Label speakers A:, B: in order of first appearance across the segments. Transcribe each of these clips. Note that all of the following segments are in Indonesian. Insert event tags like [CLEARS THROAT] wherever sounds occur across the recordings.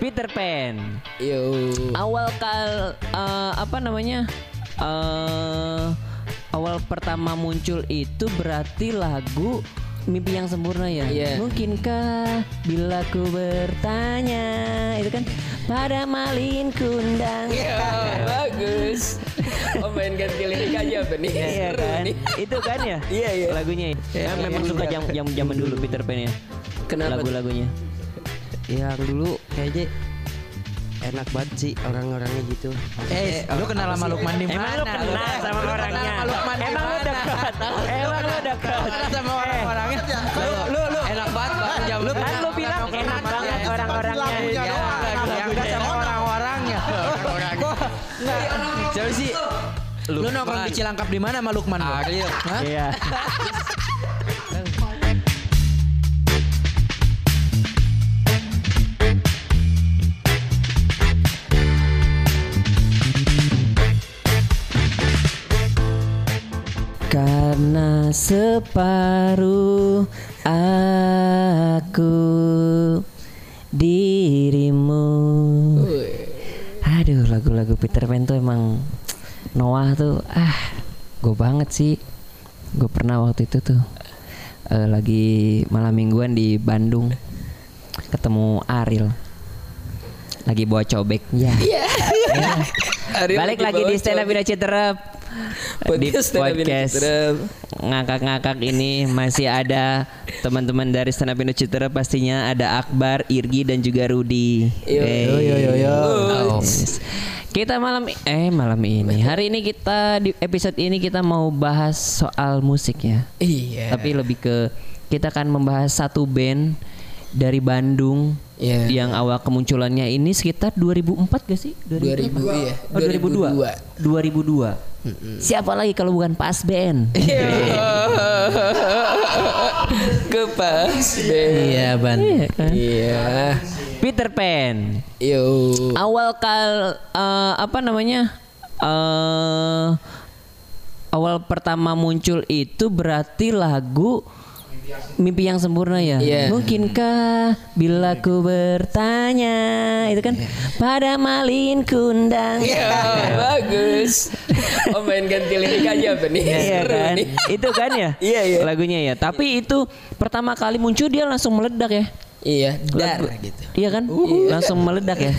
A: Peter Pan.
B: Yo.
A: Awal kal eh, apa namanya? eh awal pertama muncul itu berarti lagu Mimpi yang sempurna ya.
B: Iya.
A: Mungkinkah bila ku bertanya itu kan pada malin kundang.
B: Ya, bagus. Oh main ganti lirik aja apa nih?
A: Iya kan?
B: nih.
A: Itu kan ya?
B: Iya, iya.
A: Lagunya. Ya, memang suka jam jam zaman dulu Peter Pan ya.
B: Kenapa?
A: Lagu-lagunya.
C: Yang dulu kayaknya enak banget sih orang-orangnya gitu.
D: Eh, lu kenal sama Lukman di mana?
A: Emang lu kenal sama orangnya?
D: Sama Lukman di
A: Emang lu dekat? Emang lu dekat?
D: Kenal sama orang-orangnya. Lu lu lu enak banget Bang. Jam lu
A: Kan lu bilang enak banget orang-orangnya.
D: Ya, yang udah sama orang-orangnya. Enggak. Siapa sih? Lu nongkrong di Cilangkap di mana sama Lukman? Bang? Hah?
A: Iya. [LAUGHS] separuh aku dirimu. Aduh lagu-lagu Peter Pan tuh emang Noah tuh ah gue banget sih. Gue pernah waktu itu tuh eh, lagi malam mingguan di Bandung ketemu Ariel lagi bawa cobek ya. [LAUGHS]
B: Ariel
A: Balik
B: lagi
A: lagi
B: bawa
A: di stand up
B: cobek.
A: Citerep. [LAUGHS] Di
B: Podcast
A: podcast ngakak-ngakak ini masih ada teman-teman dari stand up Bina Citerep pastinya ada Akbar, Irgi dan juga Rudi.
B: Yo.
A: Hey.
B: Yo, yo, yo, yo.
A: Oh. Kita malam eh malam ini hari ini kita di episode ini kita mau bahas soal musik ya.
B: Iya.
A: Tapi lebih ke kita akan membahas satu band dari Bandung
B: Iya.
A: yang awal kemunculannya ini sekitar 2004 gak sih?
B: 2000 iya.
A: Oh, 2002. 2002. Siapa lagi kalau bukan Pas [LAUGHS] Band?
B: Ke pas deh.
D: Iya, Ban.
A: Iya kan?
B: Iya.
A: Peter Pan.
B: Yo.
A: Awal kal eh, apa namanya? eh awal pertama muncul itu berarti lagu Mimpi yang sempurna ya.
B: Iya.
A: Mungkinkah bila ku bertanya itu kan pada malin kundang.
B: Ya, bagus. Oh main ganti lirik aja apa nih?
A: Iya kan?
B: nih.
A: Itu kan ya?
B: Iya, iya.
A: Lagunya ya. Tapi itu pertama kali muncul dia langsung meledak ya.
B: Iya, dar
A: Lagu-
B: gitu.
A: Iya kan? Langsung meledak ya.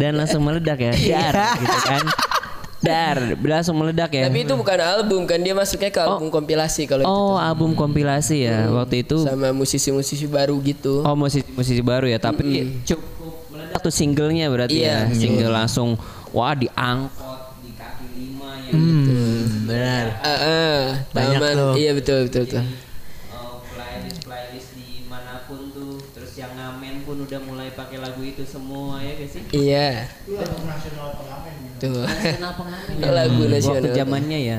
A: Dan langsung meledak ya. Dar gitu kan. Dar, langsung meledak ya.
B: Tapi itu bukan album kan dia masuknya ke album kompilasi kalau itu
A: Oh, album kompilasi ya. Waktu itu
B: sama musisi-musisi baru gitu.
A: oh musisi musisi baru ya, tapi cukup meledak tuh singlenya berarti
B: Iya.
A: ya. Single langsung wah diangkut di kaki lima ya.
D: Hmm, benar.
B: Ah, ah,
D: Banyak
B: taman.
D: tuh.
B: Iya betul betul betul.
A: Oh, playlist playlist di mana pun tuh terus yang ngamen pun udah mulai pakai lagu itu semua ya guys sih
B: Iya. Tuh. [LAUGHS] Lagu
A: waktu
B: nasional.
A: zamannya ya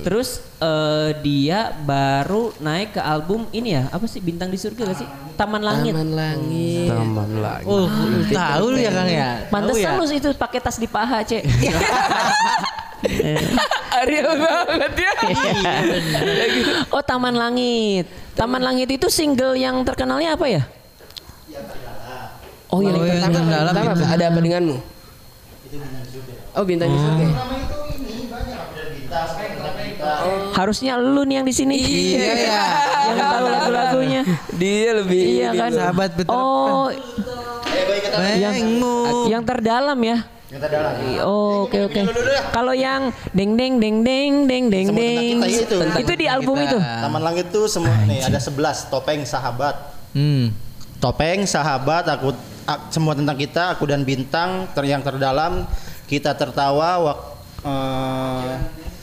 A: terus eh, dia baru naik ke album ini ya apa sih bintang di surga gak sih Taman Langit
B: Taman langit.
C: Taman lagi.
D: Oh, lu tahu lu ya Kang ya?
A: Pantesan
D: ya?
A: lu itu pakai tas di paha, Cek. [LAUGHS] [LAUGHS]
B: Ariel banget ya.
A: oh, Taman Langit. Taman Langit itu single yang terkenalnya apa ya? Oh, yang
D: Oh, yang
A: terkenal.
B: Ada apa denganmu? Oh bintang di surga. ya?
A: Harusnya lu nih yang di sini.
B: Iya, iya.
A: Yang tahu lagu-lagunya.
B: Dia lebih
A: Iya kan?
D: Sahabat Peter
A: Oh, yang yang terdalam ya. Yang terdalam. Oh, oke oke. Kalau yang deng deng deng deng deng deng
E: Semua tentang
A: deng.
E: kita itu.
A: Itu di album itu.
E: Taman Langit tuh semua nih ada 11 topeng sahabat.
D: Hmm.
E: Topeng sahabat aku ak- semua tentang kita, aku dan bintang ter yang terdalam, kita tertawa wak, eh,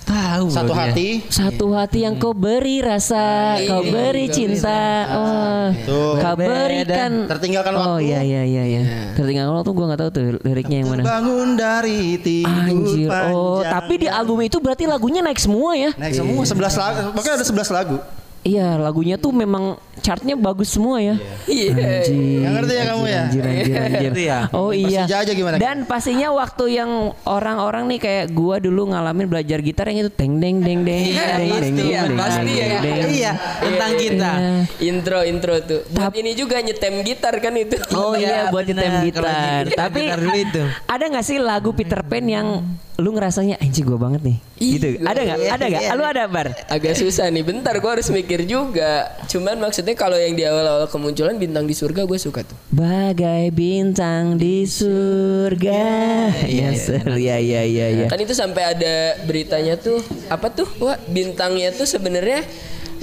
D: Tahu
E: satu hati.
A: Satu hati yang kau beri rasa, kau beri cinta, oh,
E: Tuh.
A: kau berikan.
E: Tertinggalkan
A: Oh
E: waktu.
A: iya iya iya iya. Tertinggalkan waktu gua nggak tahu tuh liriknya yang mana.
E: Bangun dari tidur
A: Anjir. Oh, tapi di album itu berarti lagunya naik semua ya.
E: Naik semua 11 lagu. Makanya ada 11 lagu.
A: Iya lagunya tuh memang chartnya bagus semua ya.
B: Iya.
A: Anjir.
E: Nggak ngerti ya kamu ya?
A: Anjir, anjir, anjir.
D: Ya?
A: Oh iya.
E: Persija aja gimana?
A: Dan pastinya waktu yang orang-orang nih kayak gua dulu ngalamin belajar gitar yang itu teng deng deng deng
D: Iya,
A: deng deng
D: pasti ya,
A: deng,
B: pasti
A: deng,
B: ya.
A: deng.
D: Iya, tentang kita.
A: Iya.
B: Intro intro tuh. Buat
A: Tap-
B: ini juga nyetem gitar kan itu.
A: Oh iya buat nyetem gitar. Tapi
D: gitar dulu itu.
A: ada nggak sih lagu Peter Pan yang lu ngerasanya anjing gua banget nih? Gitu. Ada nggak? Ada nggak? Lu ada bar?
B: Agak susah nih. Bentar gua harus mikir juga. Cuman maksudnya kalau yang di awal-awal kemunculan bintang di surga gue suka tuh.
A: Bagai bintang di surga. Iya, iya, iya, iya, iya.
B: Kan itu sampai ada beritanya tuh apa tuh? Wah, bintangnya tuh sebenarnya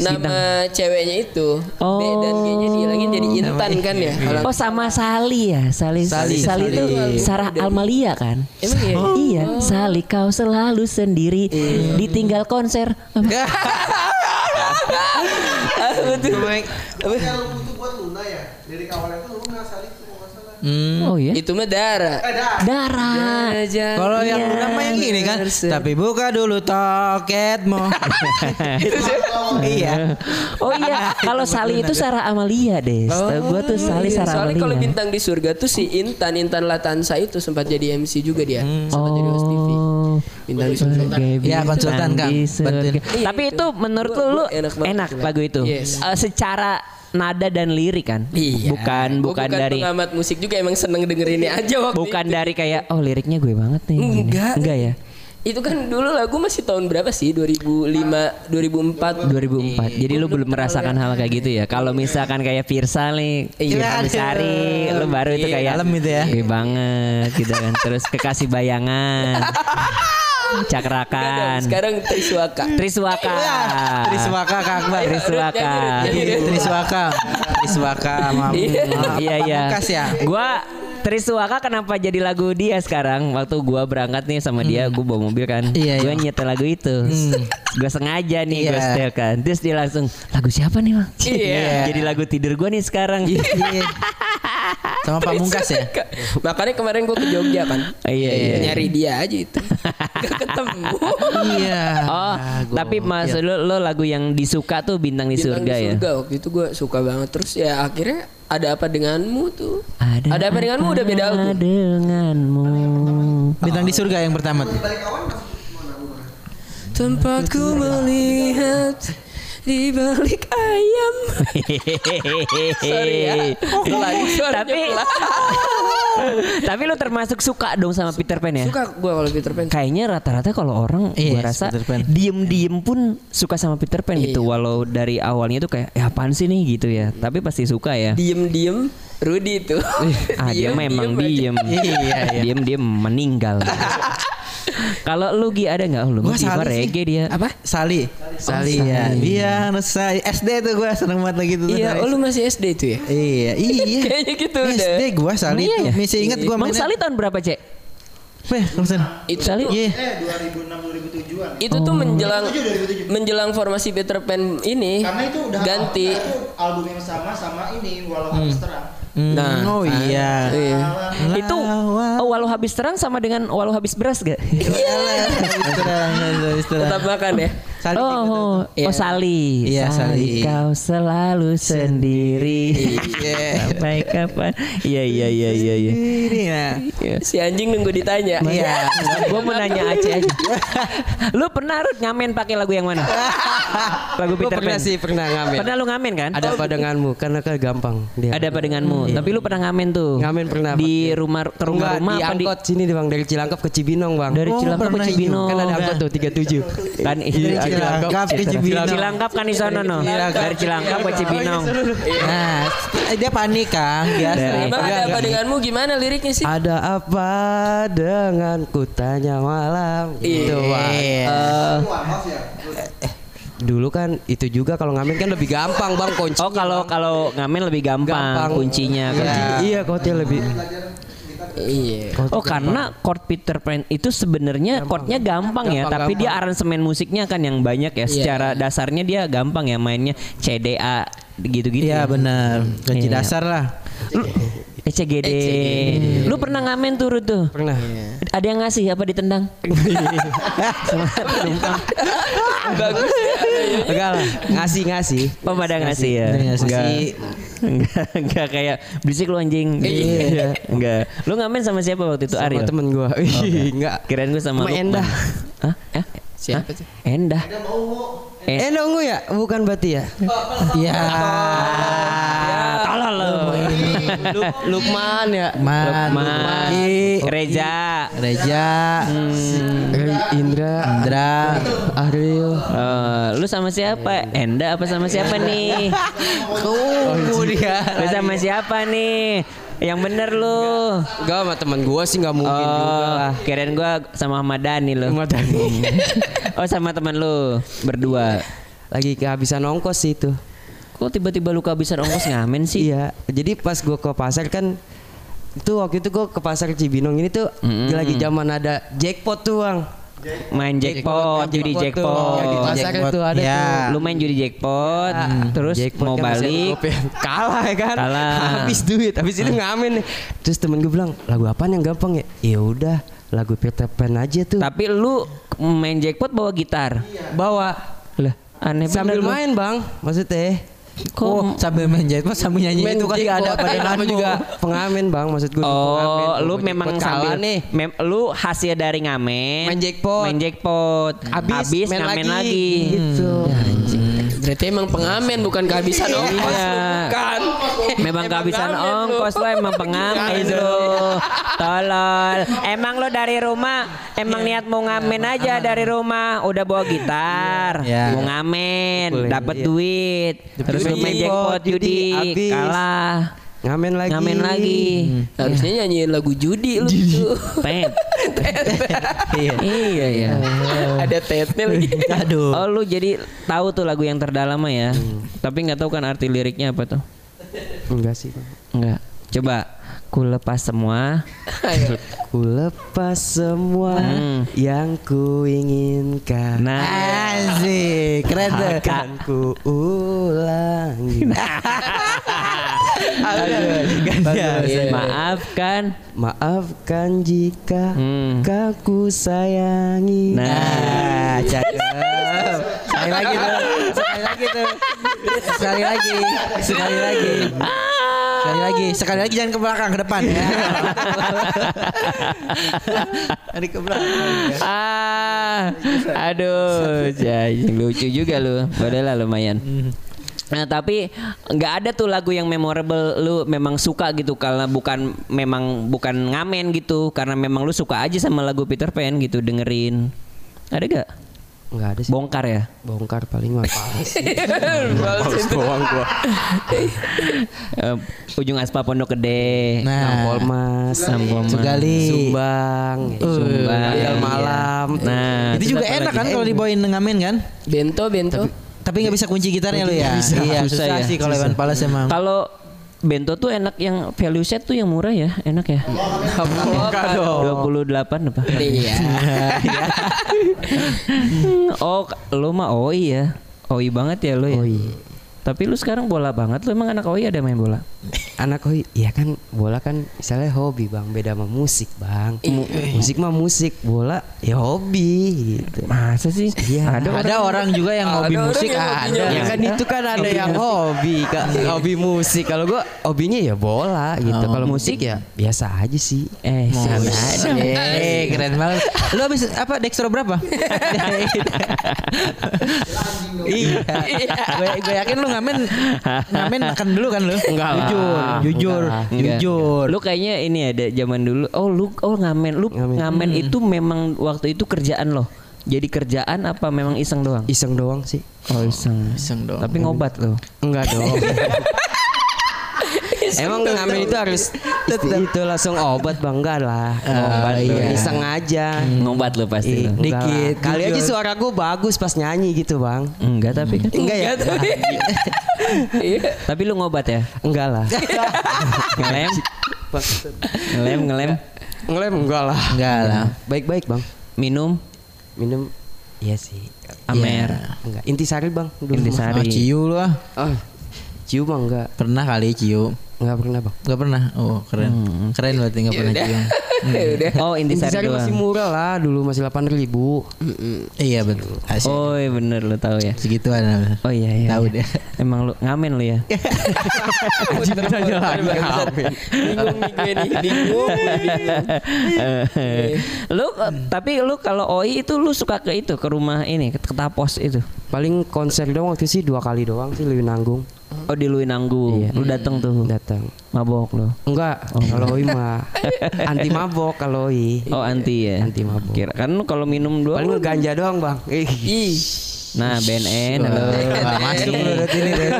B: nama ceweknya itu B dan G-nya dihilangin jadi Intan kan ya. Kalau
A: Oh sama Sali ya, Sali Sali,
D: Sali,
A: itu
B: Sali.
A: Sarah Almalia kan?
B: Emang iya?
A: Iya, Sali kau selalu sendiri, ditinggal konser. [LAUGHS]
B: Ah, betul.
D: Hmm.
A: Oh iya,
B: Itu mah Dara.
A: darah.
D: Kalau yang udah mah yang ini kan, tapi buka dulu toketmu. [LAUGHS] iya.
A: Oh iya, [LAUGHS] kalau Sali itu Sarah Amalia deh. Setahu gua tuh Sali
B: Iya,
A: Sarah
B: Soalnya kalau
A: Amalia.
B: bintang di surga tuh si Intan Intan Latansa itu sempat jadi MC juga dia. Sempat jadi host TV.
A: Oh.
B: Bintang di surga.
D: Iya,
A: bintang
D: konsultan, Bantuin.
A: surga.
B: Iya,
A: Tapi
B: itu.
A: menurut lu,
B: enak
A: lagu itu.
B: Yes.
A: Eh, secara nada dan lirik kan?
B: Iya.
A: Bukan
B: Gua
A: bukan dari
B: pengamat musik juga emang seneng dengerinnya aja waktu
A: bukan
B: itu.
A: dari kayak oh liriknya gue banget nih.
B: Enggak.
A: Enggak ya.
B: Itu kan dulu lagu masih tahun berapa sih? 2005, 2004.
A: 2004. Jadi lu belum merasakan hal kayak gitu ya. Kalau misalkan kayak Firsa nih,
B: Iya.
A: Sari, lu baru itu
D: Iya,
A: kayak
D: dalam itu ya.
A: Gue banget gitu kan. Terus kekasih bayangan. [LAUGHS] Cakrakan.
B: Sekarang Triswaka.
A: Triswaka.
D: Triswaka Kak Akbar.
A: Triswaka.
B: Nyanyi.
D: Triswaka. Triswaka. maaf.
B: Iya.
A: Iya iya.
D: Ya.
A: Gua Triswaka kenapa jadi lagu dia sekarang? Waktu gua berangkat nih sama dia, gua bawa mobil kan.
D: Iya,
A: gua
D: iya.
A: nyetel lagu itu. Gua sengaja nih gua
D: Iya.
A: setel kan. Terus dia langsung, "Lagu siapa nih, Bang?"
B: Iya.
A: jadi lagu tidur gua nih sekarang.
D: Iya. Sama Pamungkas ya.
B: Makanya kemarin gue ke Jogja kan.
A: Iya, iya.
B: Nyari dia aja itu. Gak ketemu.
D: Iya.
A: Oh, tapi maksud lu, lu lagu yang disuka tuh bintang di
B: Bintang
A: surga
B: di
A: ya.
B: surga waktu itu gue suka banget. Terus ya akhirnya ada apa denganmu tuh?
A: Ada,
B: Ada apa denganmu udah beda album.
A: denganmu.
D: Bintang di surga yang pertama tuh.
B: Tempatku melihat di balik ayam. [LAUGHS] Sorry ya. Suaranya
A: tapi [LAUGHS] tapi lu termasuk suka dong sama Peter Pan ya?
B: Suka gue kalau Peter Pan.
A: Kayaknya rata-rata kalau orang
D: Iya,
A: gua rasa
D: Peter Pan.
A: diem-diem pun suka sama Peter Pan gitu
B: Iya.
A: walau dari awalnya tuh kayak ya apaan sih nih gitu ya tapi pasti suka ya
B: Diem-diem Rudy tuh. [LAUGHS]
A: ah dia memang
B: aja.
A: diem
D: Iya, iya.
A: diem diem meninggal kalau lu Gi ada nggak oh, lu
D: Gua Sali sih.
A: reggae dia
B: Apa?
D: Sali. Sali ya. Iya, Nusa. SD tuh gua seneng banget lagi tuh.
B: Iya, oh lu masih SD itu ya?
D: Iya, iya. [LAUGHS]
B: Kayaknya gitu udah.
D: SD gua Sali
A: iya
D: tuh.
A: ya?
D: Masih inget gua
A: Bang. Sali tahun berapa cek
D: Weh, Langsan.
B: Itu
A: Sali
B: tuh,
D: Iya.
E: Eh 2006 2007-an.
B: itu tuh menjelang menjelang formasi Peter Pan ini
E: Karena itu udah
B: ganti.
E: itu album yang sama sama ini walau harus terang.
D: Hmm,
B: Nah,
D: oh iya.
B: Iya.
A: itu oh, walau habis terang sama dengan walau habis beras gak
B: Tetap makan ya.
D: Sali
A: oh,
D: gitu.
A: oh,
B: Iya.
A: oh Sali
D: Iya, Sali.
A: kau selalu sendiri
D: Iya.
A: sampai kapan iya iya iya iya iya
D: nah.
B: Si anjing nunggu ditanya.
D: Iya.
A: gue mau nanya Aceh aja. lu pernah Rut ngamen pakai lagu yang mana? lagu Peter
F: pernah
A: Pan.
F: sih pernah ngamen.
A: Pernah lu ngamen kan?
F: Ada apa denganmu? Karena kan gampang dia.
A: Ada apa denganmu? Tapi lu pernah ngamen tuh?
F: Ngamen pernah.
A: Di rumah ke rumah rumah
F: di
A: di
F: angkot sini Bang dari Cilangkap ke Cibinong Bang.
A: dari
D: Oh,
A: Cilangkap ke
D: pernah
A: Cibinong.
F: kan ada angkot tuh 37.
A: Kan
F: Iya,
D: Cilangkap ke Cibinong.
A: Cilangkap kan di sana no. Dari Cilangkap ke Cibinong.
D: Nah, dia panik Kang, biasa.
B: Emang ada apa denganmu gimana liriknya sih?
F: Ada apa denganku tanya malam Gitu Bang.
A: Eh,
F: Dulu kan itu juga kalau ngamen kan lebih gampang Bang kunci.
A: oh kalau kalau ngamen lebih gampang, kuncinya.
F: Kunci, iya kotnya lebih.
B: Iya.
A: Oh karena chord Peter Pan itu sebenarnya chordnya gampang, ya,
F: Gampang,
A: tapi dia
F: gampang.
A: aransemen musiknya kan yang banyak ya. Secara dasarnya dia gampang ya mainnya C D A gitu-gitu.
D: Iya
A: ya.
D: benar. Kunci
A: Iya.
D: dasar lah.
A: ECGD. Lu pernah ngamen turut tuh?
F: Pernah.
A: Ada yang ngasih apa ditendang? [LAUGHS]
B: Bagus ya.
F: Enggak lah, ngasih ngasih.
A: Oh pada ngasih ya?
D: Ngasih.
A: Enggak. Enggak, enggak kayak berisik lu anjing. Iya. Enggak. Lu ngamen sama siapa waktu itu
F: Sama
A: Ariel?
F: temen gua. Ih, enggak.
A: Kirain gue sama.
F: Endah.
A: Hah?
B: Siapa
A: Hah?
B: tuh?
A: Endah. Eh.
F: Eh, ungu ya? Bukan berarti ya?
D: Iya.
A: Tolol lu.
F: Luk- Lukman ya?
D: Man,
A: Lukman. Reja.
D: Reja,
F: Indra,
D: Indra,
F: Ariel.
A: Eh, lu sama siapa? Enda apa sama siapa nih?
D: Kubu dia.
A: Lu sama siapa nih? Yang bener lu.
F: Enggak sama temen gua sih enggak mungkin juga
A: Oh,
F: lah.
A: kirain gua sama Ahmad Dhani lu.
F: Ahmad Dhani. [LAUGHS]
A: oh, sama teman lu berdua.
F: Lagi kehabisan ongkos sih itu.
A: Kok tiba-tiba lu kehabisan ongkos ngamen sih?
F: Iya, jadi pas gua ke pasar kan itu waktu itu gua ke pasar Cibinong ini tuh
A: Mm-mm.
F: lagi zaman ada jackpot tuh bang.
A: Main jackpot, judi
F: tuh.
A: jackpot.
F: Yang di pasar
D: Jackpot,
F: tuh ada
D: ya.
F: tuh.
A: Lu main judi jackpot, terus
F: Jackpot
A: mau
F: kan
A: balik. [LAUGHS]
F: kalah ya kan
A: Kalah.
F: habis duit habis itu ngamen nih terus temen gue bilang lagu apa yang gampang ya ya udah lagu Peter Pan aja tuh
A: Tapi lu main jackpot bawa gitar.
F: bawa
A: Lah, aneh
F: sambil
A: bener lu.
F: main bang maksudnya
A: Kok
D: Oh, sambil main jahit mas sambil nyanyi
F: main
D: itu kali ada
F: jackpot.
D: pada
F: Nama
D: namo
F: juga pengamen bang maksud gue
A: Oh, lu memang sambil
F: nih
A: mem- lu hasil dari ngamen.
F: Main jackpot.
A: Main jackpot.
F: Habis, main
A: ngamen
F: lagi.
A: lagi.
F: Gitu.
B: Berarti emang pengamen bukan kehabisan ongkos.
A: Iya.
B: Bukan.
A: Memang kehabisan ongkos lu emang pengamen lu. Tolol. Emang lu dari rumah emang niat mau ngamen aja dari rumah udah bawa gitar,
D: Ya.
A: mau ngamen, dapat
F: Iya.
A: duit, terus main jackpot
F: judi,
A: kalah,
F: ngamen lagi
A: ngamen lagi.
B: Harusnya nyanyiin lagu judi lu tuh.
A: Tet. [LAUGHS]
D: Iya.
A: iya ya.
B: Ada tetnya lagi. [LAUGHS]
D: Aduh.
A: Oh lu jadi tahu tuh lagu yang terdalam ya. Tapi nggak tahu kan arti liriknya apa tuh?
F: enggak sih
A: Enggak. Coba ku lepas semua.
F: Ku lepas semua
A: Hmm.
F: yang ku inginkan
A: Nah,
D: Asik, keren tuh.
F: akan ku ulangi [LAUGHS]
D: Bagus.
A: maafkan.
F: maafkan jika
A: Hmm.
F: kau ku sayangi
A: Nah,
D: Nah, cakep. Sekali lagi tuh. Sekali lagi tuh. Sekali lagi. Sekali lagi. Sekali lagi. Sekali lagi jangan ke belakang, ke depan ya. Tadi ke belakang.
A: ah, aduh, ya, lucu juga lu. Lah lumayan. Nah tapi nggak ada tuh lagu yang memorable lu memang suka gitu karena bukan memang bukan ngamen gitu karena memang lu suka aja sama lagu Peter Pan gitu dengerin ada gak
F: nggak ada sih
A: bongkar ya
F: bongkar paling mah. Males [LAUGHS] doang gua
A: Eh, ujung aspal pondok gede
D: Nah,
F: Nampol mas
A: Nampol Mas.
D: Sugali.
F: Sumbang
A: Sumbang.
F: Tanggal
A: Iya.
F: malam
A: nah
D: Itu juga enak kan kalau dibawain ngamen kan?
B: Bento, bento.
D: Tapi nggak bisa kunci gitarnya lo ya.
A: Bisa.
D: Iya,
A: Susah
D: susah,
A: ya.
D: sih kalau Iwan Fals emang.
A: Kalau bento tuh enak yang value set tuh yang murah ya, enak ya. Dua puluh delapan apa?
B: Iya. [LAUGHS]
A: oh, lo mah oi ya. Oi banget ya lo ya.
F: Oi.
A: Tapi lu sekarang bola banget lu emang anak oi ada main bola?
F: anak koi ya kan bola kan misalnya hobi bang beda sama musik bang Mu- musik mah musik bola ya hobi gitu
A: Masa sih?
F: Iya.
A: Ada
D: Ada orang juga yang hobi
B: orang
D: musik
B: yang
D: ada.
F: ya kan itu kan ada yang hobi kak hobi musik kalau gua hobinya ya bola gitu
D: Oh.
F: kalau musik ya biasa aja sih
A: Eh, sana ada.
D: Eh, keren banget. Lu habis apa Dextro berapa? [LAUGHS] iya. Gue yakin lu ngamen [LAUGHS] ngamen makan dulu kan lu?
F: Enggak lah.
D: Jujur, jujur,
F: Enggak lah.
A: Enggak.
D: jujur.
A: Lu kayaknya ini ada zaman dulu. Oh, lu oh ngamen. Lu
F: Ngamen.
A: ngamen, itu memang waktu itu kerjaan loh. Jadi kerjaan apa memang iseng doang?
F: iseng doang sih
A: Oh, iseng.
D: Iseng dong.
A: Tapi ngobat lo.
F: enggak dong [LAUGHS] Emang ngamen itu harus [LAUGHS] itu langsung obat bang enggak lah obat
D: iya.
F: iseng aja
A: Ngobat lo pasti.
D: Dikit,
F: Kali aja suara gue bagus pas nyanyi gitu bang
A: Enggak tapi kan.
F: Enggak ya? [LAUGHS]
B: Iya.
A: Tapi lu ngobat ya?
F: Enggak lah [LAUGHS]
A: Ngelem. ngelem, ngelem.
F: Ngelem enggak lah
D: Enggak lah.
F: Baik-baik bang
A: Minum
F: Minum Iya sih
A: Amer.
F: Enggak Intisari bang.
A: Intisari.
D: Oh, ciu lu ah.
F: Oh, Ciu mah enggak
D: Pernah kali ciu.
F: Nggak pernah bang.
D: Gak pernah. Oh keren. Keren berarti gak pernah cium.
B: udah. [LAUGHS]
A: Oh intisari
F: Intisari masih murah lah dulu masih delapan ribu.
D: Iya betul. Asik.
A: Oh iya bener lo tahu ya.
D: Segituan.
A: Oh iya iya.
D: Tahu
A: iya.
D: dia.
A: Emang lu ngamen lu ya. [LAUGHS]
B: Bingung nih gue nih. Bingung. [LAUGHS]
A: lu eh, tapi lu kalau OI itu lu suka ke itu ke rumah ini ke ke Tapos itu.
F: Paling konser doang waktu sih dua kali doang sih lebih nanggung.
A: Oh di Lui Nanggung.
F: Iya.
A: Lu dateng tuh.
F: Datang.
A: Mabok lu.
F: Enggak, kalau Oi mah anti mabok kalau Oi.
A: Oh anti ya.
F: Anti mabok.
A: Kira kan lu kalau minum dua
F: Paling ganja doang bang. Ih.
B: Ih.
A: Nah BNN halo.
D: Wah, masuk lu berarti ini deh.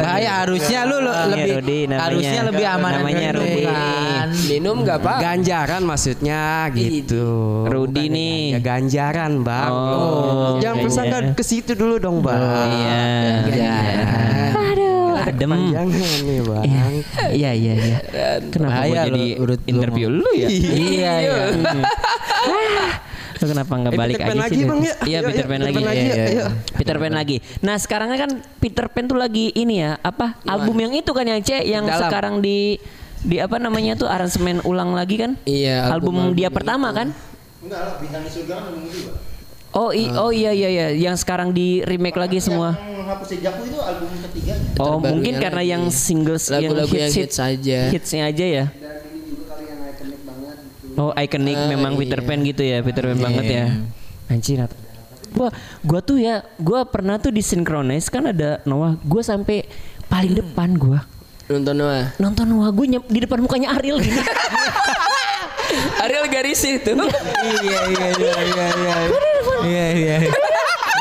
D: Bahaya harusnya lu lu lebih
A: namanya.
D: harusnya lebih aman
A: Namanya Rudi.
B: Minum gak apa?
F: Ganjaran maksudnya gitu.
A: Rudi
F: Bukan
A: nih.
F: ganja, ganjaran bang.
A: Oh,
F: Jangan persangka ke situ dulu dong bang.
A: Iya.
F: Iya.
A: Aduh, adem.
F: Panjangan nih bang.
A: Iya iya iya. Kenapa gua
D: Bahaya
A: jadi
D: urut
A: interview lu ya?
D: Iya iya.
A: Lu kenapa nggak
F: Eh,
A: balik
F: Peter Pan
A: aja
F: lagi,
A: sih?
F: Bang, ya?
A: Iya Peter Pan lagi. Iya,
F: ya,
A: iya. Peter Pan lagi. Nah sekarang kan Peter Pan tuh lagi ini ya apa album yang itu kan yang C yang sekarang di di apa namanya tuh aransemen ulang lagi kan?
B: Iya,
A: Album, dia
B: itu.
A: pertama kan?
E: Enggak lah, bintang di surga kan album kedua.
A: Oh i oh iya iya iya yang sekarang di remake lagi semua.
E: Yang menghapus jejakku itu album ketiganya.
A: Oh
B: Terbarunya
A: mungkin karena
B: lagi.
A: yang singles
B: Lagu-lagu yang hits aja.
A: Hitsnya aja ya. Oh ikonik memang Peter Pan gitu ya Peter Pan banget ya. Anjir. Gua gua tuh ya gua pernah tuh disinkronize kan ada Noah gua sampai paling depan gua
B: Nonton Noah.
A: nonton Noah gue nyep- di depan mukanya Ariel gini. [LAUGHS]
B: Ariel garis itu.
D: Iya iya iya iya iya. [LAUGHS] Iya iya.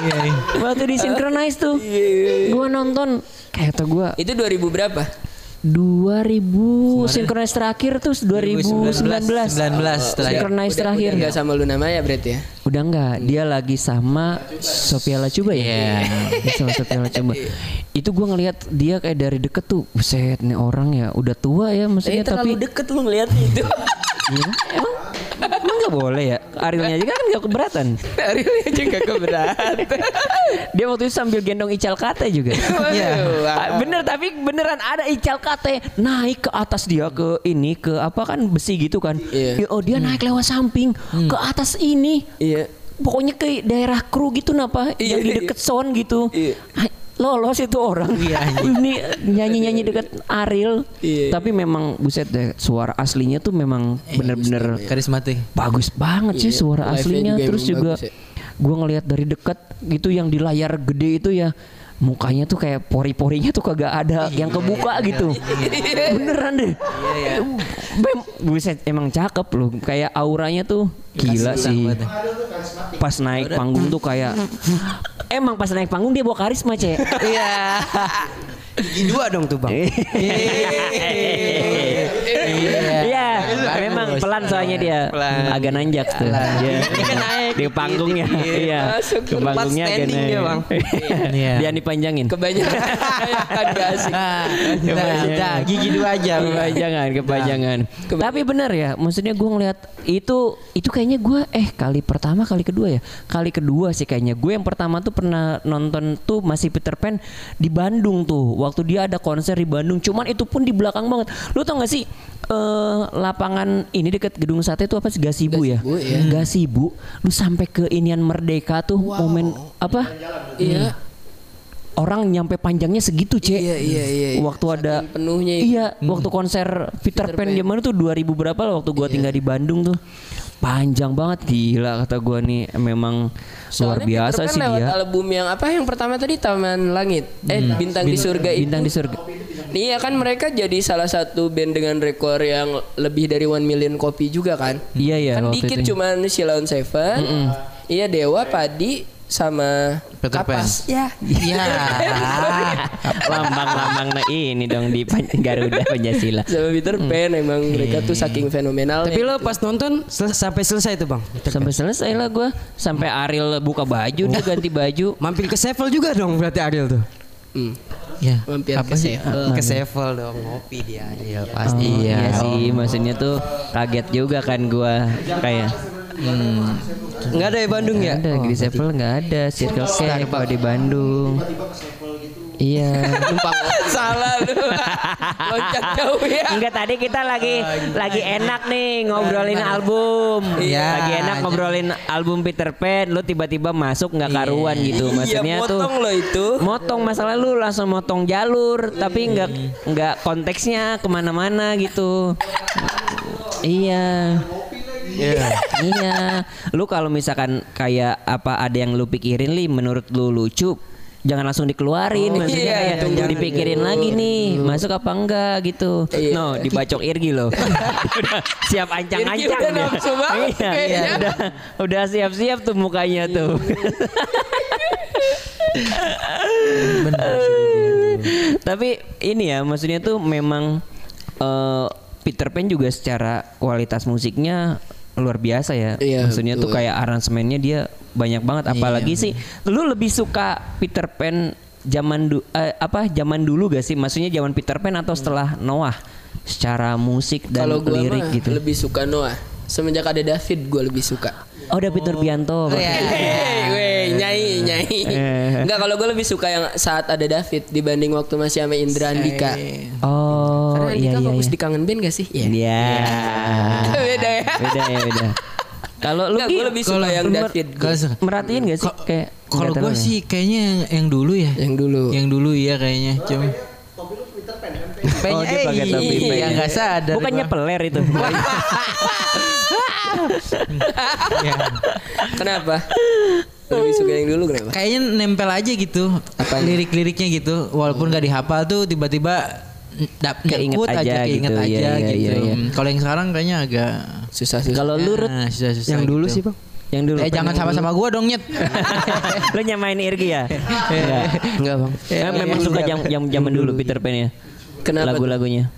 D: Iya. iya.
A: Waktu disinkronize tuh gua nonton kayak tuh gua
B: itu 2000 berapa?
A: 2000 sinkronize terakhir tuh 2019
D: 19 terakhir.
A: Synchronize terakhir
B: Udah gak sama Luna Maya berarti ya?
A: Udah enggak, dia lagi sama Sophia Lacuba ya?
D: Iya.
A: Dia sama Sophia Lacuba. Itu gua ngelihat dia kayak dari deket tuh, buset nih orang ya udah tua ya
B: Tapi
A: maksudnya
B: terlalu
A: tapi
B: deket lu ngeliat itu. [LAUGHS]
A: Iya, emang [LAUGHS] nggak boleh ya? Arielnya juga kan gak keberatan. [LAUGHS]
B: Ariel aja gak keberatan. [LAUGHS]
A: Dia waktu itu sambil gendong Ical Kate juga.
B: Iya.
A: Ah, Bener tapi beneran ada Ical Kate naik ke atas dia ke ini ke apa kan besi gitu kan.
B: Iya.
A: Ya, Oh dia naik lewat samping ke atas ini.
B: Iya.
A: Pokoknya ke daerah kru gitu napa
B: Iya,
A: yang di
B: iya.
A: deket sound gitu.
B: Iya.
A: Lolos itu orang. [LAUGHS] ini nyanyi-nyanyi deket Ariel.
B: Iya.
A: Tapi memang buset deh suara aslinya tuh memang bener-bener
D: Karismatik.
A: bagus banget sih
B: Iya,
A: suara aslinya
B: juga
A: terus juga
B: bagus ya.
A: gua ngelihat dari dekat gitu yang di layar gede itu ya mukanya tuh kayak pori-porinya tuh kagak ada yang kebuka gitu beneran deh Bem- buset emang cakep loh kayak auranya tuh gila sih. pas naik panggung tuh kayak [LAUGHS] emang pas naik panggung dia bawa karisma cek.
F: Iya. [LAUGHS] Gigi dua dong tuh bang.
A: Iya, memang pelan soalnya dia. Agak nanjak tuh. Iya. Di panggungnya. Iya.
B: Masuk
A: Ke
B: tempat
A: panggungnya agak
F: standing dia,
A: naik.
F: Bang.
D: Iya.
A: Dia dipanjangin.
B: Kebanyakan [LAUGHS] kan gak asik.
D: Ah, Nah, nah, gigi dua aja.
A: Kepanjangan, kepanjangan. Tapi benar ya, maksudnya gue ngeliat itu itu kayaknya gue eh kali pertama kali kedua ya, kali kedua sih kayaknya gue yang pertama tuh pernah nonton tuh masih Peter Pan di Bandung tuh, waktu dia ada konser di Bandung. Cuman itu pun di belakang banget. Lu tau gak sih eh lapangan ini deket gedung sate itu apa sih Gasibu ya?
B: Gasibu, iya.
A: Gasibu. Lu sampai ke inian Merdeka tuh momen apa?
B: Iya.
A: Orang nyampe panjangnya segitu, Cek.
B: Iya, iya, iya, iya.
A: Waktu ada
B: Saking penuhnya itu.
A: Iya, waktu konser Peter,
B: Peter
A: Pan zaman itu 2000 berapa lah waktu gua tinggal di Bandung tuh. Panjang banget gila kata gua nih memang luar
B: Soalnya
A: biasa
B: Peter Pan
A: sih
B: lewat
A: dia.
B: album yang apa yang pertama tadi Taman Langit. Eh Bintang di Surga itu.
A: Bintang di surga.
B: Iya kan mereka jadi salah satu band dengan rekor yang lebih dari 1 million kopi juga kan.
A: Iya iya
B: kan dikit
A: itu.
B: cuman Sheila on Seven. Iya Dewa, Padi sama
D: Peter Pan.
B: Kapas. Ya.
D: Iya. [LAUGHS]
A: Lambang-lambang nah ini dong di Pan- Garuda Pancasila.
B: Sama Peter Pan emang mereka tuh saking fenomenal.
F: Tapi lo pas nonton sel- sampai selesai tuh bang.
A: Sampai selesai lah gua. Sampai Ariel buka baju dia ganti baju.
F: Mampir ke Sevel juga dong berarti Ariel tuh.
B: Hmm.
D: Ya.
B: Mampir
D: Apa
B: ke
D: sih?
B: Sevel.
F: Ke Sevel dong ngopi dia. Iya
A: Oh,
F: pasti.
A: iya sih, maksudnya tuh kaget juga kan gua kayak
F: Enggak ada ya Bandung ya?
A: ada di Sevel nggak ada Circle K kalau di Bandung. Iya. [LAUGHS]
B: Numpang salah lu. [LAUGHS] Loncat jauh ya.
A: Enggak tadi kita lagi lagi enak nih ngobrolin album.
D: Iya.
A: Lagi enak ngobrolin album Peter Pan, lu tiba-tiba masuk nggak karuan gitu. Maksudnya
B: iya,
A: tuh
B: motong lo itu.
A: motong masalah lu langsung motong jalur tapi nggak nggak konteksnya ke mana-mana gitu. Iya. Iya. Lu kalau misalkan kayak apa ada yang lu pikirin li menurut lu lucu Jangan langsung dikeluarin maksudnya
B: iya,
A: kayak
B: tunggu
A: dipikirin lagi nih masuk apa enggak gitu.
B: Iya.
A: No, dibacok Irgi loh. [LAUGHS] udah siap ancang-ancang
B: udah nafsu banget
A: Iya,
B: kayaknya.
A: udah udah siap-siap tuh mukanya tuh. Tapi ini ya maksudnya tuh memang eh, Peter Pan juga secara kualitas musiknya luar biasa ya.
B: Iya,
A: maksudnya tuh
B: betul.
A: kayak aransemennya dia banyak banget apalagi sih lu lebih suka Peter Pan zaman du- eh, apa zaman dulu gak sih? Maksudnya zaman Peter Pan atau setelah Noah? Secara musik dan
B: Kalau gua
A: lirik
B: mah
A: gitu.
B: lebih suka Noah. Semenjak ada David gue lebih suka.
A: Oh, udah Peter Bianto. berarti.
B: Hei, weh, nyai, nyai.
A: Eh.
B: Enggak kalau gue lebih suka yang saat ada David dibanding waktu masih sama Indra Andika.
A: Oh,
B: Karena
A: iya
B: Andika
A: iya.
B: fokus
A: iya.
B: di kangen band gak sih? Iya.
A: Iya.
B: Beda ya.
A: Beda ya beda. [LAUGHS] Kalau lu
B: Enggak, gue lebih suka
D: kalau-
B: yang David.
A: merhatiin gak sih kayak
D: Kalau gue
A: ya?
D: sih kayaknya yang, yang dulu ya.
B: Yang dulu.
D: Yang dulu iya kayaknya. Cuma [LAUGHS]
A: Oh, dia pakai topi
D: Iya,
A: Pan.
D: nggak sadar.
A: Bukannya peler itu. [LAUGHS]
D: Iya.
B: Kenapa? Lebih suka yang dulu kenapa?
D: Kayaknya nempel aja gitu. Lirik-liriknya gitu. Walaupun nggak dihafal tuh tiba-tiba dap
A: Keinget aja
D: aja, keinget
A: gitu,
D: aja
A: iya, iya,
D: gitu.
A: iya, iya.
D: Hmm, Kalau yang sekarang kayaknya agak
B: Susah-susah.
A: Kalau lu
D: Nah, susah-susah
F: Yang dulu
D: gitu.
F: sih bang.
A: yang dulu.
D: Eh jangan sama-sama gua dong nyet. [LAUGHS]
A: lu nyamain Irgi ya? [LAUGHS] Enggak.
F: Enggak bang.
A: Eh, memang suka jam jam zaman dulu Peter Pan ya.
B: Kenapa?
A: Lagu-lagunya.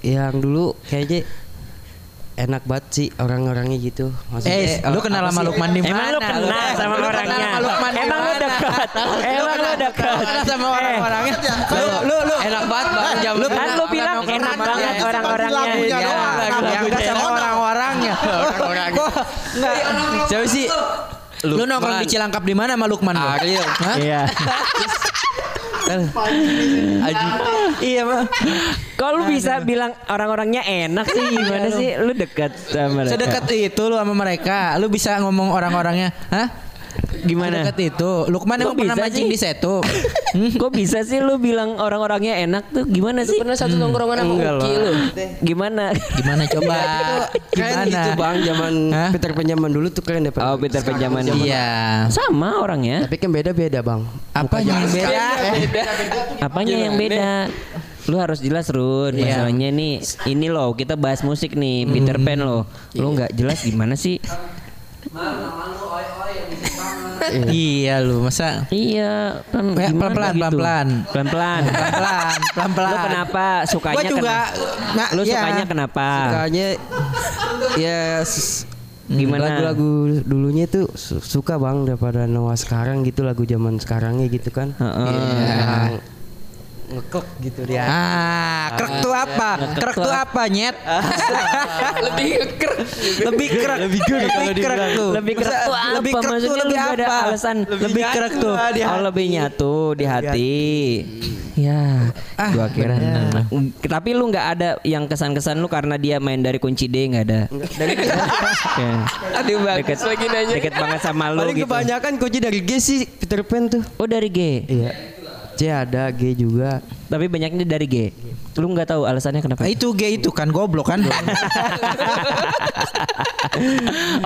F: Yang dulu kayaknya enak banget sih orang-orangnya gitu.
D: Eh, lu kenal sama Lukman di mana?
A: Emang lu kenal sama
D: Lu
A: orangnya?
D: kenal sama
A: Emang lu dekat? Emang lu dekat?
D: sama
A: Eh,
D: orang-orangnya? Lu lu lu
F: enak banget bang zaman
D: Lu
A: Kan lu bilang enak banget orang-orangnya.
D: Iya, yang enggak sama orang-orangnya. [LAUGHS] Enggak? Siapa sih? Lu nongkrong di Cilangkap di mana sama Lukman? Hah?
A: Iya. [LAUGHS]
D: Iya, Bang.
A: Kok lu bisa bilang orang-orangnya enak sih gimana sih? Lu dekat sama mereka.
D: Sedekat itu lu sama mereka. Lu bisa ngomong orang-orangnya, hah?
A: Gimana?
D: Sedekat itu. Lukman
A: Kok
D: emang pernah
A: bisa
D: mancing
A: sih?
D: di setu. [LAUGHS]
A: Kok bisa sih lu bilang orang-orangnya enak tuh gimana
B: Lu
A: sih?
B: pernah satu tongkrongan sama
F: Enggak
B: Uki lu?
A: Gimana?
D: Gimana coba? [LAUGHS]
F: Kan gitu bang zaman
D: Hah?
F: Peter Pan zaman dulu tuh kalian dapat.
A: Oh, Peter Pan zaman dulu.
D: Iya.
A: Sama orangnya.
F: Tapi kan beda-beda bang.
D: Apa yang [LAUGHS] beda?
A: Apanya yang beda? Lu harus jelas Run
D: Iya.
A: Masalahnya nih Ini loh kita bahas musik nih Peter Pan loh Lu nggak jelas gimana sih
D: Iya lu, masa
A: Iya kan
D: Ya,
A: gimana
D: pelan-pelan,
A: gitu?
D: pelan-pelan.
A: Pelan-pelan
D: pelan-pelan, pelan-pelan.
A: Lu kenapa sukanya
D: Gua juga
A: kenapa?
D: nah,
A: Lu
D: iya.
A: sukanya kenapa?
F: Sukanya ya
A: Gimana?
F: lagu-lagu dulunya su- suka bang daripada Noah sekarang gitu lagu zaman sekarangnya gitu kan.
A: Heeh.
F: Yang ngeklek gitu dia.
D: Ah, krek tuh apa? Krek tuh apa, nyet?
B: Lebih ngeker.
D: lebih krek. Lebih krek. Lebih krek tuh.
A: Lebih kerek tuh apa?
D: Lebih krek tuh lebih
A: ada alasan
D: Lebih krek tuh.
A: Oh lebih nyatu di hati. Ya,
D: Ah,
A: gua kira. Tapi lu nggak ada yang kesan-kesan lu karena dia main dari kunci D nggak ada.
F: Dari.
B: Aduh
A: Deket,
B: lagi nanya.
A: deket banget sama lu
F: paling
A: gitu.
F: kebanyakan kunci dari G sih Peter Pan tuh.
A: Oh dari G.
F: Iya. C ada, G juga.
A: Tapi banyaknya dari G. Lu nggak tahu alasannya kenapa?
D: Ah, itu gay itu kan goblok kan? [LAUGHS]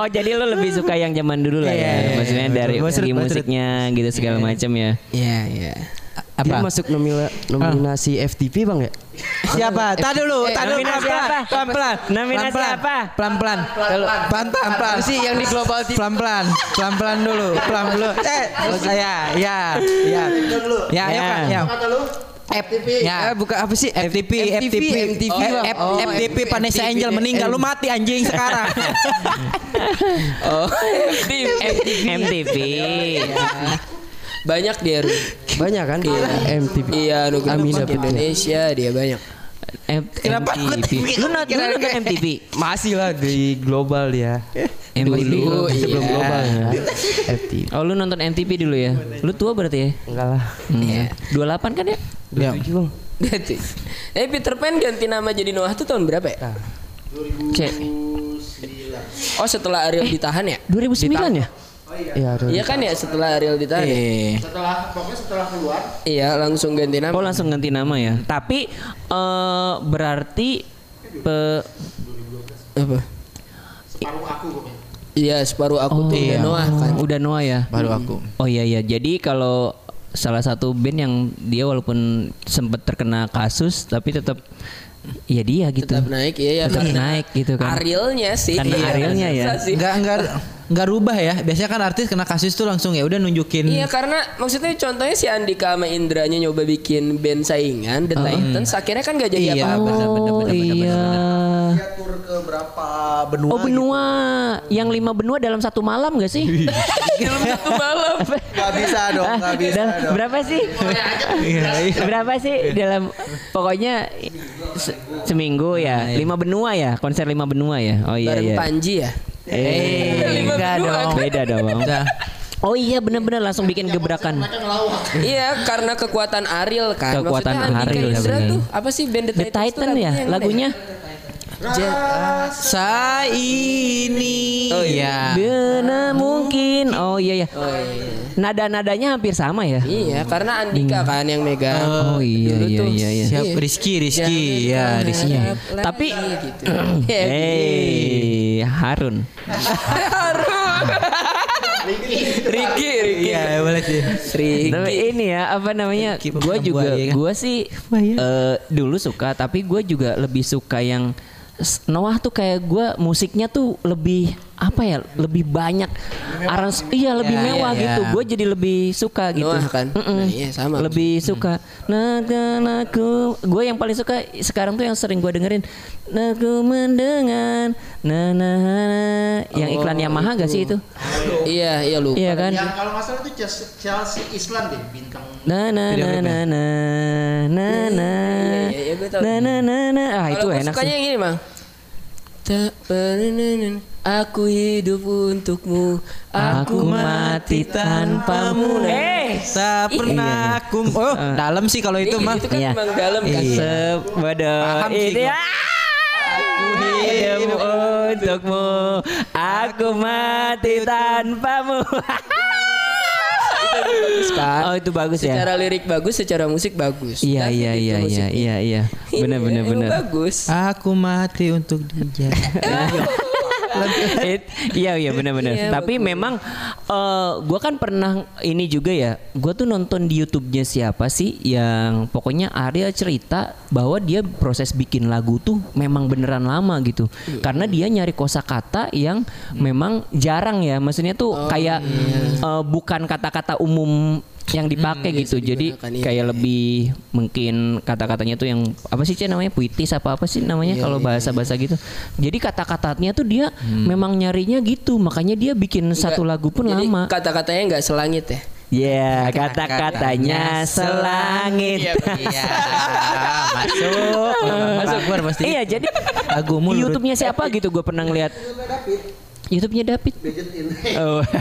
A: oh jadi lu lebih suka yang zaman dulu lah
D: Iya,
A: ya.
D: iya,
A: Maksudnya
D: iya,
A: dari
D: betul.
A: segi
D: Betul, betul.
A: musiknya gitu segala macam ya.
D: Iya, iya.
F: Dia
D: Apa?
F: masuk nomila, nominasi FTP bang ya?
D: Siapa? Tadi dulu, tadi dulu
A: Nominasi
D: pelan-pelan,
A: apa?
D: pelan-pelan.
A: Nominasi apa?
D: Pelan-pelan. Pelan-pelan, pelan.
F: sih yang di global TV?
D: Pelan-pelan, pelan-pelan dulu, pelan dulu. Eh, ya, ya, ya. Ya, ayo
A: Ya.
D: Ya. FTP. Ya.
F: Eh, bukan apa sih?
D: FTP, FTP,
F: MTV,
D: Eh,
F: Bang.
D: F-
F: Oh,
D: FTP Vanessa
F: MTV,
D: Angel meninggal, lu mati anjing sekarang.
B: Oh, tim
A: MTV.
B: Banyak dia. Ru.
F: Banyak kan? MTV.
B: Iya, nugra
F: Amin,
B: musik
F: dapet ya.
B: Indonesia dia banyak.
A: M-
D: Kenapa gua
A: MTV. Lu nonton, lu nonton MTV?
F: Masih lah di global dia.
A: MTV.
B: Dulu,
F: Sebelum
B: iya.
F: global ya. [LAUGHS] FTV.
A: Oh lu nonton MTV dulu ya? Lu tua berarti ya?
F: Enggak lah.
A: Hmm. 28 kan ya?
D: Ya.
F: Tujuh bang.
B: Berarti. Eh Peter Pan ganti nama jadi Noah tuh tahun berapa ya?
A: Cek.
B: Oh setelah Ariel ditahan ya?
A: 2009 ya?
F: Iya, ada.
B: Iya kan ya setelah Ariel ditahan. ya?
A: Eh.
E: Setelah pokoknya setelah keluar
B: Iya langsung ganti nama.
A: Oh langsung ganti nama ya. Tapi eh berarti pe
B: Apa?
E: separuh aku pokoknya.
B: Iya separuh aku tuh udah Noah kan.
A: udah Noah ya.
D: Baru aku.
A: Oh iya iya. Jadi kalau salah satu band yang dia walaupun sempat terkena kasus tapi tetap ya dia gitu.
B: Tetap naik ya ya.
A: Tetap naik gitu kan.
B: Arielnya sih.
A: Karena
B: Iya,
A: Arielnya ya.
D: Enggak enggak enggak rubah ya. Biasanya kan artis kena kasus tuh langsung ya udah nunjukin
B: Iya karena maksudnya contohnya si Andika sama Indranya nyoba bikin band saingan The Titans akhirnya kan gak jadi
D: Iya,
B: apa-apa.
A: Oh
D: benar, benar,
A: iya.
E: Dia tur ke berapa benua?
A: Oh benua, yang lima benua dalam satu malam gak sih? [LAUGHS]
B: Dalam satu malam.
E: Gak bisa dong, gak bisa
A: Dalam-
E: dong.
A: berapa sih? berapa sih dalam pokoknya se- seminggu ya lima benua ya konser lima benua ya oh iya
B: Bareng
A: iya
B: Panji ya.
A: Eh
D: enggak dong.
A: beda dong
D: Udah.
A: oh iya benar-benar langsung bikin gebrakan
B: Iya karena kekuatan Ariel kan.
A: Kekuatan
B: Maksudnya
A: Ariel,
B: Indra
A: benar.
B: tuh apa sih band The,
A: Titan ya lagunya
D: Sa ini.
B: Oh,
D: iya.
A: Benar mungkin oh iya ya
B: Oh iya.
A: Nada-nadanya hampir sama ya
B: Iya karena Andika kan yang megang.
A: oh iya
B: Dulu
A: iya
B: tuh.
A: iya iya
D: Siap Rizky, Rizky. Ya, Rizky.
B: Harap
A: Tapi-
B: gitu. [CLEARS THROAT]
A: eh Harun
B: Ricky, Ricky.
D: Iya, boleh sih.
B: Ricky.
A: Tapi ini ya apa namanya? Gue juga
D: buaya, kan?
A: gue sih eh, dulu suka tapi gue juga lebih suka yang Noah tuh kayak gue musiknya tuh lebih apa ya lebih banyak arans iya lebih
D: Ya,
A: mewah
D: ya,
A: gitu
D: ya.
A: gue jadi lebih suka gitu
B: kan?
A: Mm-mm.
B: Nah, iya, sama.
A: lebih suka nah aku gue yang paling suka sekarang tuh yang sering gue dengerin aku mendengar nah nah yang iklan Yamaha gak sih itu
B: Iya iya lupa.
A: iya kan
E: Yang kalau nggak salah itu Chelsea, Island deh bintang.
A: Na na na na na na na na na na na ah itu enak
B: sukanya
A: sih.
B: yang gini bang. Tak pernah aku hidup untukmu,
A: Aku mati tanpamu. Eh,
D: Tak pernah aku Oh, dalam sih kalau itu mah.
B: itu kan
A: Iya.
B: emang dalam kan.
D: Paham sih
A: ini.
D: gua.
A: Aku hidup untukmu, aku mati tanpamu.
B: Bagus kan.
A: Oh itu bagus ya.
B: Secara lirik bagus, secara musik bagus.
A: Iya
B: Tapi
A: iya
B: gitu
A: iya iya
B: musiknya.
A: iya iya. Benar benar benar.
B: Bagus.
D: Aku mati untuk dia. [LAUGHS]
A: It- iya iya benar-benar.
B: Iya,
A: Tapi
B: bagus.
A: memang eh gue kan pernah ini juga ya. Gue tuh nonton di YouTube-nya siapa sih yang pokoknya Arya cerita bahwa dia proses bikin lagu tuh memang beneran lama gitu.
B: Iya.
A: Karena dia nyari kosakata yang memang jarang ya. Maksudnya tuh
B: Oh,
A: kayak
B: iya.
A: eh, bukan kata-kata umum yang dipakai gitu. Jadi
B: iya,
A: kayak lebih mungkin kata-katanya tuh yang apa sih Cek namanya puitis apa apa sih namanya
B: Iya,
A: kalau bahasa-bahasa gitu. Jadi kata-katanya tuh dia memang nyarinya gitu, makanya dia bikin satu
B: Enggak,
A: lagu pun
B: jadi
A: lama.
B: Kata-katanya nggak selangit ya.
A: Ya, kata-katanya selangit.
D: Iya, [LAUGHS] masuk. Masuk keluar pasti.
A: Iya, jadi
D: Lagumu.
A: YouTube-nya siapa gitu gue pernah ngeliat. YouTube-nya David. Oh. [LAUGHS]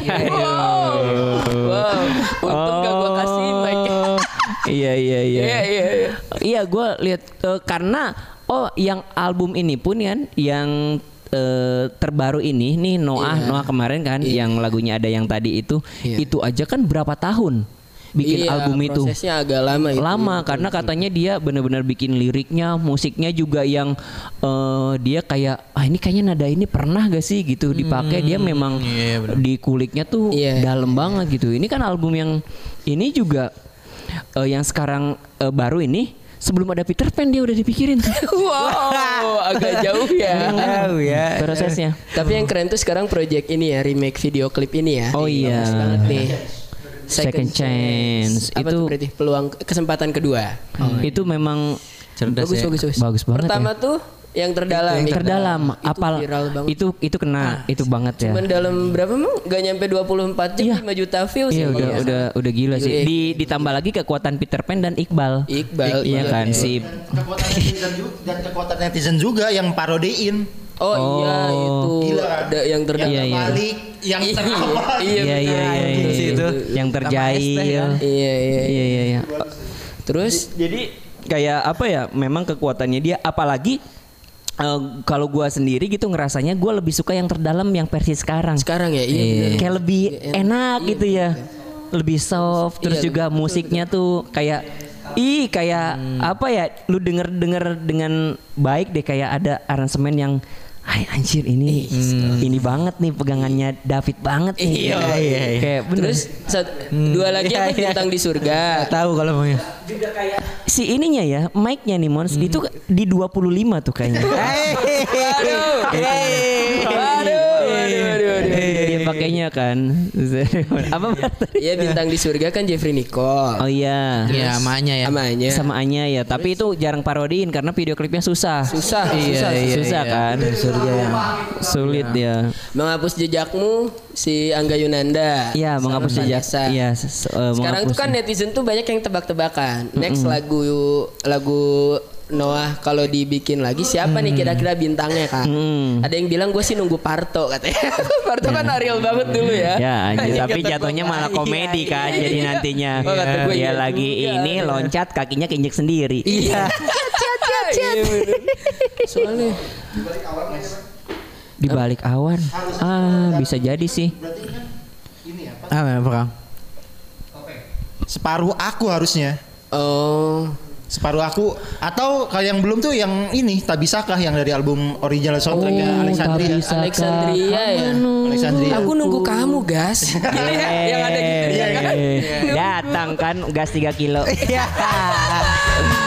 B: Wow, untung gak gue kasih mic.
A: Oh. [LAUGHS] Iya iya iya.
B: Iya iya iya.
A: Iya, gue lihat eh, karena oh yang album ini pun kan yang eh, terbaru ini nih Noah
B: Iya.
A: Noah kemarin kan yang lagunya ada yang tadi itu
B: Iya.
A: itu aja kan berapa tahun bikin
B: Iya,
A: album itu
B: Prosesnya agak lama itu.
A: lama karena katanya dia benar-benar bikin liriknya musiknya juga yang eh, dia kayak ah ini kayaknya nada ini pernah gak sih gitu dipakai dia memang di kuliknya tuh
B: Iya.
A: dalam banget gitu ini kan album yang ini juga eh, yang sekarang eh, baru ini sebelum ada Peter Pan dia udah dipikirin [LAUGHS]
B: Wow, agak jauh ya.
D: Tahu ya.
A: prosesnya
B: Tapi yang keren tuh sekarang project ini ya, remake video klip ini ya.
A: Oh iya.
B: Bagus banget nih.
A: Second Chance.
B: Apa
A: Itu-
B: berarti peluang kesempatan kedua.
A: itu memang
D: Cerdas
B: bagus,
D: ya.
B: bagus, bagus.
A: Bagus banget
B: Pertama
A: ya.
B: tuh Yang terdalam.
A: yang
B: Iqbal.
A: terdalam
B: Itu
A: apal
B: viral banget.
A: itu itu kena itu banget ya
B: Cuman dalam berapa emang? Gak nyampe 24 jam
A: Iya.
B: 5 juta views.
A: Iya
B: ya,
A: udah
B: Iya.
A: udah udah gila sih.
B: Iya.
A: Di ditambah lagi kekuatan Peter Pan dan Iqbal.
B: Iqbal,
A: Iya
B: iya.
A: kan si
E: Kekuatan netizen juga dan kekuatan netizen juga yang parodiin.
B: Oh, iya
A: Oh.
B: itu
E: Gila kan?
B: ada yang terdalam.
A: Iya, iya.
E: Balik yang
B: Iya, iya,
A: Iya iya iya iya.
D: sih itu.
A: Yang terjahil.
D: Ya.
B: Iya, iya.
A: Iya iya iya.
B: Terus
A: Jadi kayak apa ya? Memang kekuatannya dia apalagi eh, kalau gua sendiri gitu ngerasanya gua lebih suka yang terdalam yang versi sekarang.
B: sekarang ya, iya benar.
A: Kayak lebih enak
B: Iya,
A: gitu ya. Lebih soft terus
B: Iya,
A: juga musiknya tuh kayak ih kayak apa ya? Lu denger denger dengan baik deh kayak ada aransemen yang Ay anjir ini ini banget nih pegangannya David banget nih.
B: Iya, iya, iya.
A: Kayak bener.
B: Terus sat- dua lagi
D: iya,
B: apa
D: iya.
B: bintang di surga.
D: Tahu kalau mau ya.
A: si ininya ya, mic-nya nih Mons itu di 25 tuh kayaknya.
B: Aduh. Aduh, aduh, aduh,
A: pakainya kan. [LAUGHS] Apa?
B: Iya bintang di surga kan Jeffrey Nicole.
A: Oh iya.
D: Iya, amanya ya.
B: Namanya.
A: Sama Anya ya, tapi itu jarang parodiin karena video klipnya susah.
B: Susah,
D: Iya,
B: susah.
D: iya,
A: susah
D: iya.
A: kan?
D: Surga ya.
A: Sulit ya.
B: Menghapus jejakmu si Angga Yunanda.
A: Iya, menghapus jejak. Iya, eh,
B: Sekarang tuh
A: menghapus-
B: kan netizen tuh banyak yang tebak-tebakan. Next lagu lagu Noah kalau dibikin lagi siapa nih kira-kira bintangnya kan?
A: Mm.
B: Ada yang bilang gue sih nunggu Parto katanya. [LAUGHS] Parto kan Ariel banget dulu ya.
A: Ya, anjir,
B: Yang
A: tapi jatuhnya
B: gua,
A: malah
B: iya,
A: komedi
B: iya,
A: kan
B: iya.
A: jadi nantinya.
B: Oh, kata gua
A: Dia
B: iya
A: lagi
B: juga.
A: ini loncat kakinya keinjek sendiri.
B: Iya. [LAUGHS] Iya, bener. Soalnya
A: Di balik awan. Ah, bisa jadi sih.
D: Ah, apa Kang?
E: Separuh aku harusnya.
B: oh
E: Separuh aku atau kalau yang belum tuh yang ini tak bisakah yang dari album original soundtracknya
A: Oh,
E: Alexandria.
A: tak bisakah
B: Alexandria ya.
E: Alexandria.
B: Aku nunggu kamu, gas. [LAUGHS] yang ada gitu ya kan.
A: Datang kan gas 3 kilo. [LAUGHS]
D: Iya. [LAUGHS]